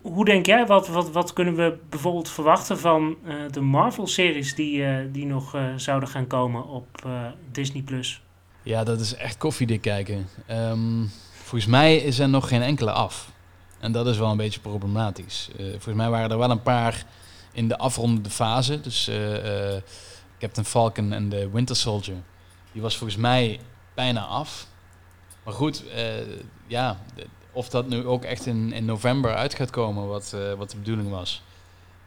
Hoe denk jij, wat, wat, wat kunnen we bijvoorbeeld verwachten van uh, de Marvel-series die, uh, die nog uh, zouden gaan komen op Disney+. Plus? Ja, dat is echt koffiedik kijken. Um, volgens mij is er nog geen enkele af. En dat is wel een beetje problematisch. volgens mij waren er wel een paar in de afrondende fase. Dus Captain Falcon en de Winter Soldier. Die was volgens mij bijna af. Maar goed, ja, of dat nu ook echt in, in november uit gaat komen, wat, uh, wat de bedoeling was.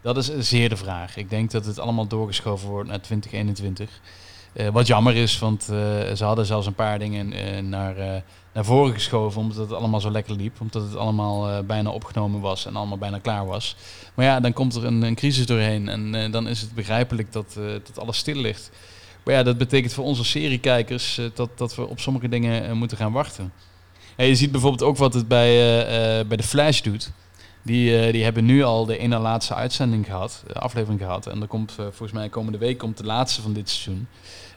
Dat is zeer de vraag. Ik denk dat het allemaal doorgeschoven wordt naar 2021. Uh, wat jammer is, want uh, ze hadden zelfs een paar dingen naar, naar voren geschoven, omdat het allemaal zo lekker liep. Omdat het allemaal bijna opgenomen was en allemaal bijna klaar was. Maar ja, dan komt er een, een crisis doorheen en dan is het begrijpelijk dat, dat alles stil ligt. Maar ja, dat betekent voor onze seriekijkers dat, dat we op sommige dingen moeten gaan wachten je ziet bijvoorbeeld ook wat het bij, bij de Flash doet. Die, uh, die hebben nu al de ene laatste uitzending gehad, aflevering gehad. En er komt volgens mij komende week komt de laatste van dit seizoen.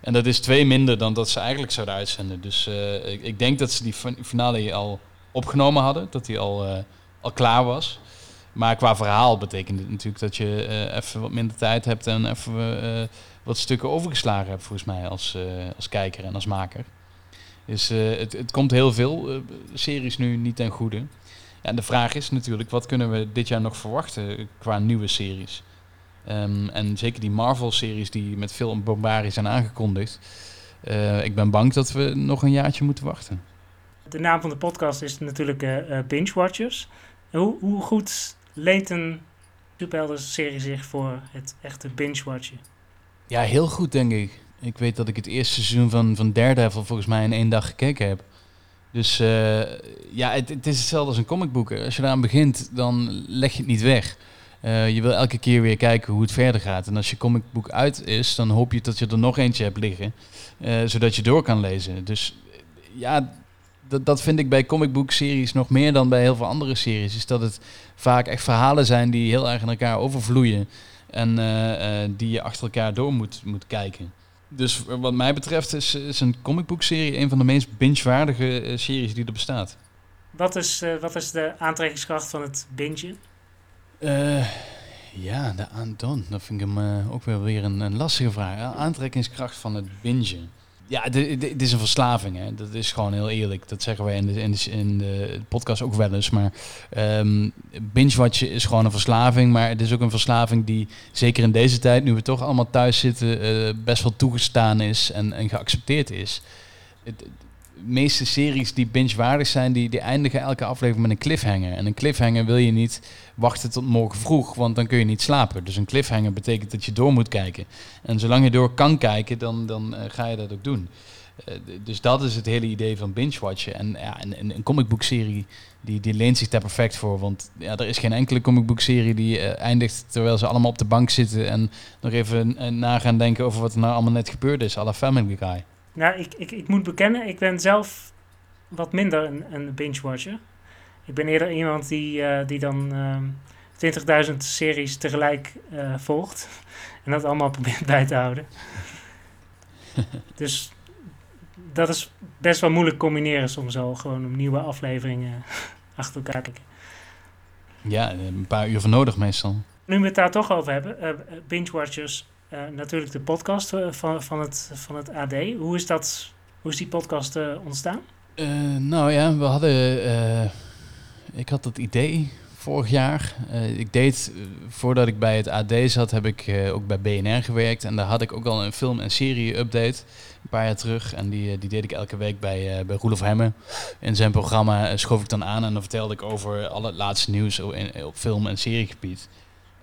En dat is twee minder dan dat ze eigenlijk zouden uitzenden. Dus ik, ik, denk dat ze die finale al opgenomen hadden, dat die al, al klaar was. Maar qua verhaal betekent het natuurlijk dat je even wat minder tijd hebt en even wat stukken overgeslagen hebt, volgens mij, als, als kijker en als maker. Dus het, het komt heel veel series nu niet ten goede. Ja, en de vraag is natuurlijk, wat kunnen we dit jaar nog verwachten qua nieuwe series? Um, en zeker die Marvel-series die met veel bombardie zijn aangekondigd. Uh, ik ben bang dat we nog een jaartje moeten wachten. De naam van de podcast is natuurlijk Binge Watchers. Hoe, hoe goed leent een superhelden-serie zich voor het echte binge-watchen? Ja, heel goed denk ik. Ik weet dat ik het eerste seizoen van, van Daredevil volgens mij in één dag gekeken heb. Dus uh, ja, het, het, is hetzelfde als een comicboek. Als je eraan begint, dan leg je het niet weg. Uh, je wil elke keer weer kijken hoe het verder gaat. En als je comicboek uit is, dan hoop je dat je er nog eentje hebt liggen. Uh, zodat je door kan lezen. Dus ja, dat, dat vind ik bij comicboek-series nog meer dan bij heel veel andere series. Is dat het vaak echt verhalen zijn die heel erg in elkaar overvloeien. En die je achter elkaar door moet, moet kijken. Dus wat mij betreft is, is een comicboekserie een van de meest binge-waardige uh, series die er bestaat. Wat is, uh, wat is de aantrekkingskracht van het bingen? Uh, Ja, de aantoon. Dat vind ik hem eh, ook wel weer een, een lastige vraag. Aantrekkingskracht van het bingen. Ja, het is een verslaving. Hè. Dat is gewoon heel eerlijk. Dat zeggen wij in de, in de, podcast ook wel eens. Maar um, binge-watchen is gewoon een verslaving. Maar het is ook een verslaving die, zeker in deze tijd, nu we toch allemaal thuis zitten, uh, best wel toegestaan is en, en geaccepteerd is. Het, meeste series die binge-waardig zijn, die, die eindigen elke aflevering met een cliffhanger. En een cliffhanger wil je niet wachten tot morgen vroeg, want dan kun je niet slapen. Dus een cliffhanger betekent dat je door moet kijken. En zolang je door kan kijken, dan, dan uh, ga je dat ook doen. Uh, dus dat is het hele idee van binge-watchen. En ja, een, een comicboekserie die, die leent zich daar perfect voor. Want ja, er is geen enkele comicboekserie die uh, eindigt terwijl ze allemaal op de bank zitten en nog even na gaan denken over wat er nou allemaal net gebeurd is. la Family Guy. Nou, ik, ik, ik moet bekennen, ik ben zelf wat minder een, een binge-watcher. Ik ben eerder iemand die, uh, die dan uh, ehm, 20.000 series tegelijk uh, volgt. <laughs> En dat allemaal <laughs> probeert bij te houden. <laughs> dus dat is best wel moeilijk combineren soms al. Gewoon om nieuwe afleveringen achter elkaar te kijken. Ja, een paar uur voor nodig meestal. Nu we het daar toch over hebben, binge-watchers uh, natuurlijk de podcast uh, van, van, het, van het AD. Hoe is, dat, hoe is die podcast uh, ontstaan? nou ja, we hadden. ik had het idee vorig jaar. ik deed, voordat ik bij het AD zat, heb ik ook bij BNR gewerkt. En daar had ik ook al een film- en serie-update een paar jaar terug. En die, die deed ik elke week bij, bij Roelof Hemme. In zijn programma schoof ik dan aan en dan vertelde ik over al het laatste nieuws in, op film- en seriegebied.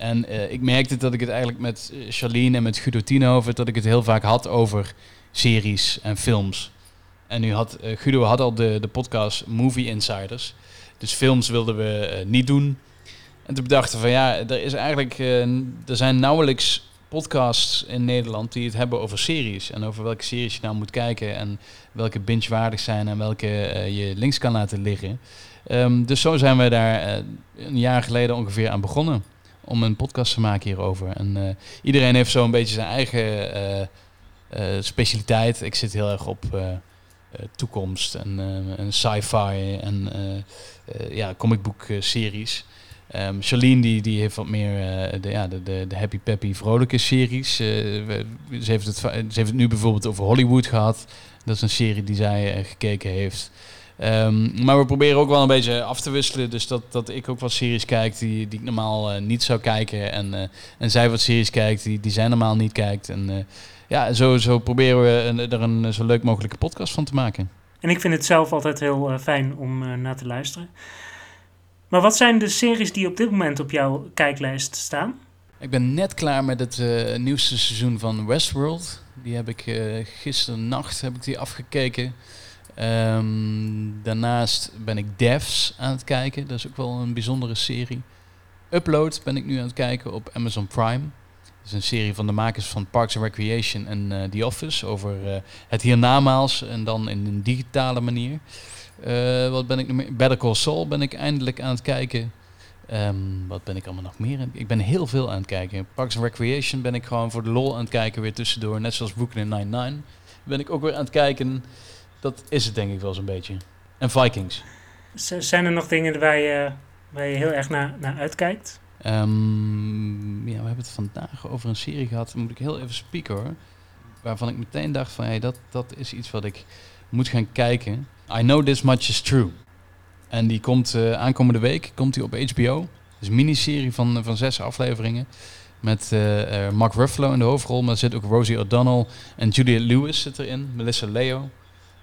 En uh, ik merkte dat ik het eigenlijk met eh, Charlene en met Guido Tienhoven, dat ik het heel vaak had over series en films. En nu had uh, Guido had al de, de podcast Movie Insiders. Dus films wilden we niet doen. En toen bedachten van ja, er is eigenlijk, er zijn nauwelijks podcasts in Nederland die het hebben over series. En over welke series je nou moet kijken en welke binge-waardig zijn en welke je links kan laten liggen. Um, dus zo zijn we daar een jaar geleden ongeveer aan begonnen om een podcast te maken hierover. En uh, iedereen heeft zo een beetje zijn eigen uh, uh, specialiteit. Ik zit heel erg op toekomst en, en sci-fi en ja, comicboek series. Um, Charlene die, die heeft wat meer de, ja, de, de, de happy peppy vrolijke series. ze, heeft het, ze heeft het nu bijvoorbeeld over Hollywood gehad. Dat is een serie die zij gekeken heeft. Um, maar we proberen ook wel een beetje af te wisselen. Dus dat, dat ik ook wat series kijk die, die ik normaal uh, niet zou kijken. En, uh, en zij wat series kijkt die, die zij normaal niet kijkt. En uh, ja, zo, zo proberen we er een zo leuk mogelijke podcast van te maken. En ik vind het zelf altijd heel fijn om naar te luisteren. Maar wat zijn de series die op dit moment op jouw kijklijst staan? Ik ben net klaar met het nieuwste seizoen van Westworld. Die heb ik gisteren nacht heb ik die afgekeken. Um, daarnaast ben ik Devs aan het kijken. Dat is ook wel een bijzondere serie. Upload ben ik nu aan het kijken op Amazon Prime. Dat is een serie van de makers van Parks and Recreation en uh, The Office. Over uh, het hiernamaals en dan in een digitale manier. Uh, wat ben ik nog meer? Better Call Saul ben ik eindelijk aan het kijken. Um, wat ben ik allemaal nog meer? Ik ben heel veel aan het kijken. Parks and Recreation ben ik gewoon voor de lol aan het kijken weer tussendoor. Net zoals Brooklyn Nine-Nine ben ik ook weer aan het kijken dat is het denk ik wel zo'n beetje. En Vikings. zijn er nog dingen waar je, waar je heel erg naar, naar uitkijkt? Um, ja, we hebben het vandaag over een serie gehad. moet ik heel even spieken hoor. Waarvan ik meteen dacht van, hey, dat, dat is iets wat ik moet gaan kijken. I Know This Much Is True. En die komt uh, aankomende week komt die op HBO. Is een miniserie van, van zes afleveringen. Met uh, Mark Ruffalo in de hoofdrol. Maar er zit ook Rosie O'Donnell en Juliette Lewis zit erin. Melissa Leo.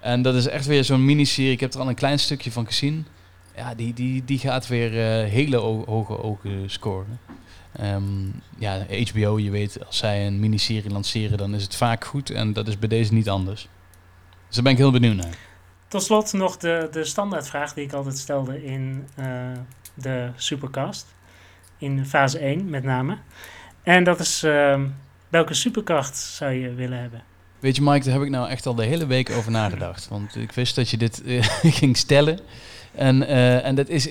En dat is echt weer zo'n miniserie. Ik heb er al een klein stukje van gezien. Ja, die, die, die gaat weer uh, hele hoge ogen scoren. Um, ja, HBO, je weet, als zij een miniserie lanceren, dan is het vaak goed. En dat is bij deze niet anders. Dus daar ben ik heel benieuwd naar. Tot slot nog de, de standaardvraag die ik altijd stelde in uh, de Supercast. In fase 1 met name. En dat is, uh, welke superkracht zou je willen hebben? Weet je, Mike, daar heb ik nou echt al de hele week over nagedacht. Want ik wist dat je dit uh, <laughs> ging stellen. En, uh, en dat is,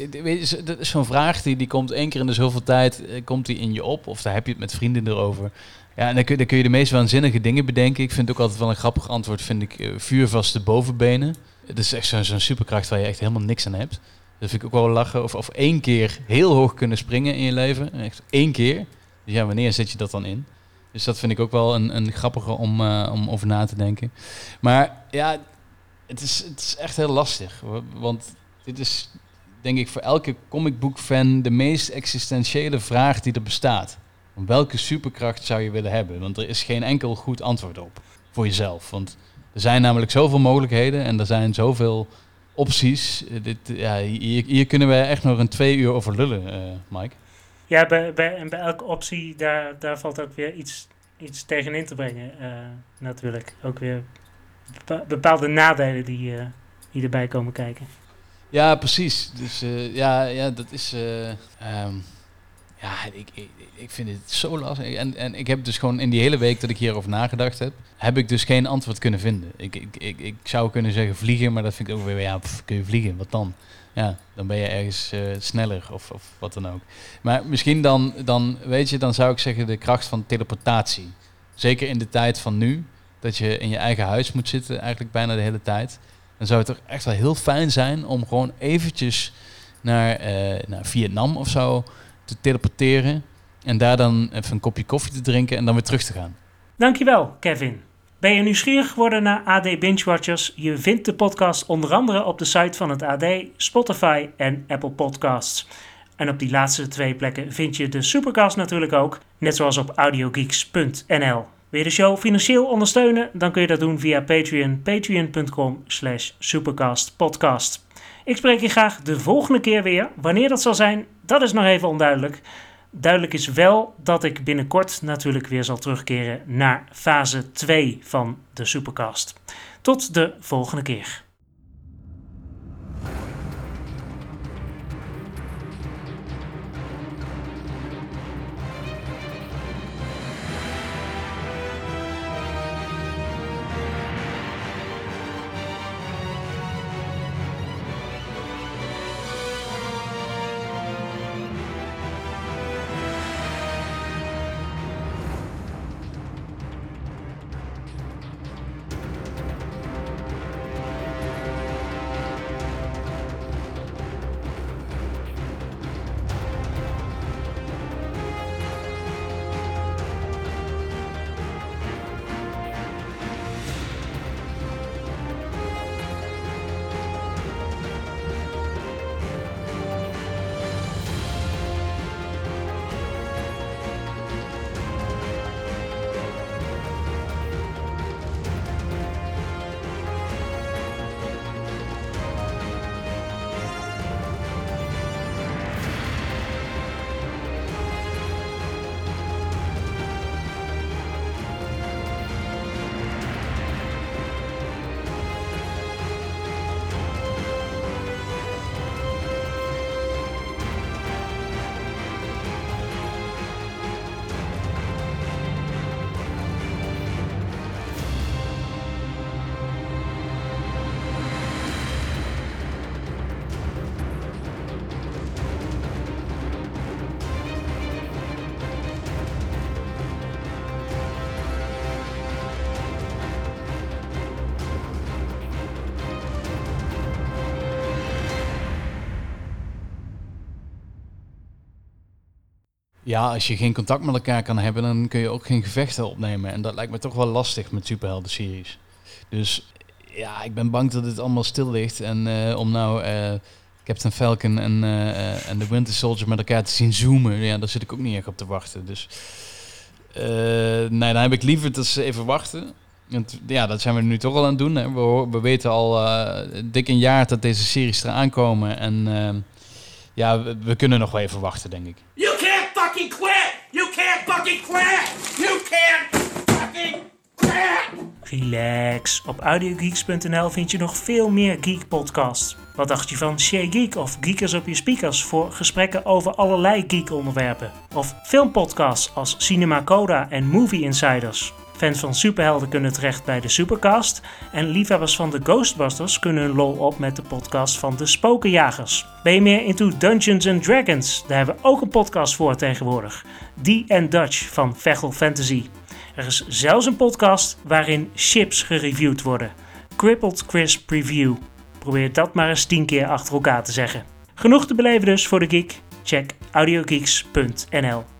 dat is zo'n vraag die, die komt één keer in de zoveel tijd uh, komt die in je op. Of daar heb je het met vrienden erover. Ja, en dan kun, dan kun je de meest waanzinnige dingen bedenken. Ik vind ook altijd wel een grappig antwoord, vind ik, vuurvaste bovenbenen. Dat is echt zo'n zo'n superkracht waar je echt helemaal niks aan hebt. Dat vind ik ook wel lachen. Of, of één keer heel hoog kunnen springen in je leven. Echt één keer. Dus ja, wanneer zet je dat dan in? Dus dat vind ik ook wel een, een grappige om, uh, om over na te denken. Maar ja, het is, het is echt heel lastig. Want dit is denk ik voor elke comicboek-fan de meest existentiële vraag die er bestaat. Welke superkracht zou je willen hebben? Want er is geen enkel goed antwoord op voor jezelf. Want er zijn namelijk zoveel mogelijkheden en er zijn zoveel opties. Dit, ja, hier, hier kunnen we echt nog een twee uur over lullen, uh, Mike. Ja, bij, bij, bij elke optie, daar, daar valt ook weer iets, iets tegenin te brengen. Uh, natuurlijk. Ook weer bepaalde nadelen die, uh, die erbij komen kijken. Ja, precies. Dus ja, ja, dat is. Um, ja, ik, ik, ik vind het zo lastig. En, en ik heb dus gewoon in die hele week dat ik hierover nagedacht heb, heb ik dus geen antwoord kunnen vinden. Ik, ik, ik, ik zou kunnen zeggen vliegen, maar dat vind ik ook weer, ja, kun je vliegen, wat dan? Ja, dan ben je ergens uh, sneller of, of wat dan ook. Maar misschien dan, dan, weet je, dan zou ik zeggen de kracht van teleportatie. Zeker in de tijd van nu, dat je in je eigen huis moet zitten, eigenlijk bijna de hele tijd. Dan zou het toch echt wel heel fijn zijn om gewoon eventjes naar, uh, naar Vietnam of zo te teleporteren. En daar dan even een kopje koffie te drinken en dan weer terug te gaan. Dankjewel, Kevin. Ben je nieuwsgierig geworden naar AD Binge Watchers? Je vindt de podcast onder andere op de site van het AD, Spotify en Apple Podcasts. En op die laatste twee plekken vind je de Supercast natuurlijk ook, net zoals op audiogeeks.nl. Wil je de show financieel ondersteunen? Dan kun je dat doen via Patreon, patreon.com slash supercastpodcast. Ik spreek je graag de volgende keer weer. Wanneer dat zal zijn, dat is nog even onduidelijk. Duidelijk is wel dat ik binnenkort natuurlijk weer zal terugkeren naar fase 2 van de Supercast. Tot de volgende keer. Ja, als je geen contact met elkaar kan hebben, dan kun je ook geen gevechten opnemen. En dat lijkt me toch wel lastig met superhelden-series. Dus ja, ik ben bang dat het allemaal stil ligt. En uh, om nou uh, Captain Falcon en, uh, en de Winter Soldier met elkaar te zien zoomen, ja, daar zit ik ook niet echt op te wachten. Dus nee, dan heb ik liever dat ze even wachten. Want ja, dat zijn we nu toch al aan het doen. Hè. We, we weten al dik een jaar dat deze series eraan komen. En ja, we, we, kunnen nog wel even wachten, denk ik. You fucking! Relax. Op audiogeeks.nl vind je nog veel meer geek podcasts. Wat dacht je van Shay Geek of Geekers op je speakers voor gesprekken over allerlei geek onderwerpen? Of filmpodcasts als Cinema Coda en Movie Insiders? Fans van superhelden kunnen terecht bij de Supercast. En liefhebbers van de Ghostbusters kunnen hun lol op met de podcast van de Spokenjagers. Ben je meer into Dungeons and Dragons? Daar hebben we ook een podcast voor tegenwoordig. Die and Dutch van Vechel Fantasy. Er is zelfs een podcast waarin chips gereviewd worden. Crippled Crisp Review. Probeer dat maar eens 10 keer achter elkaar te zeggen. Genoeg te beleven dus voor de geek? Check audiogeeks.nl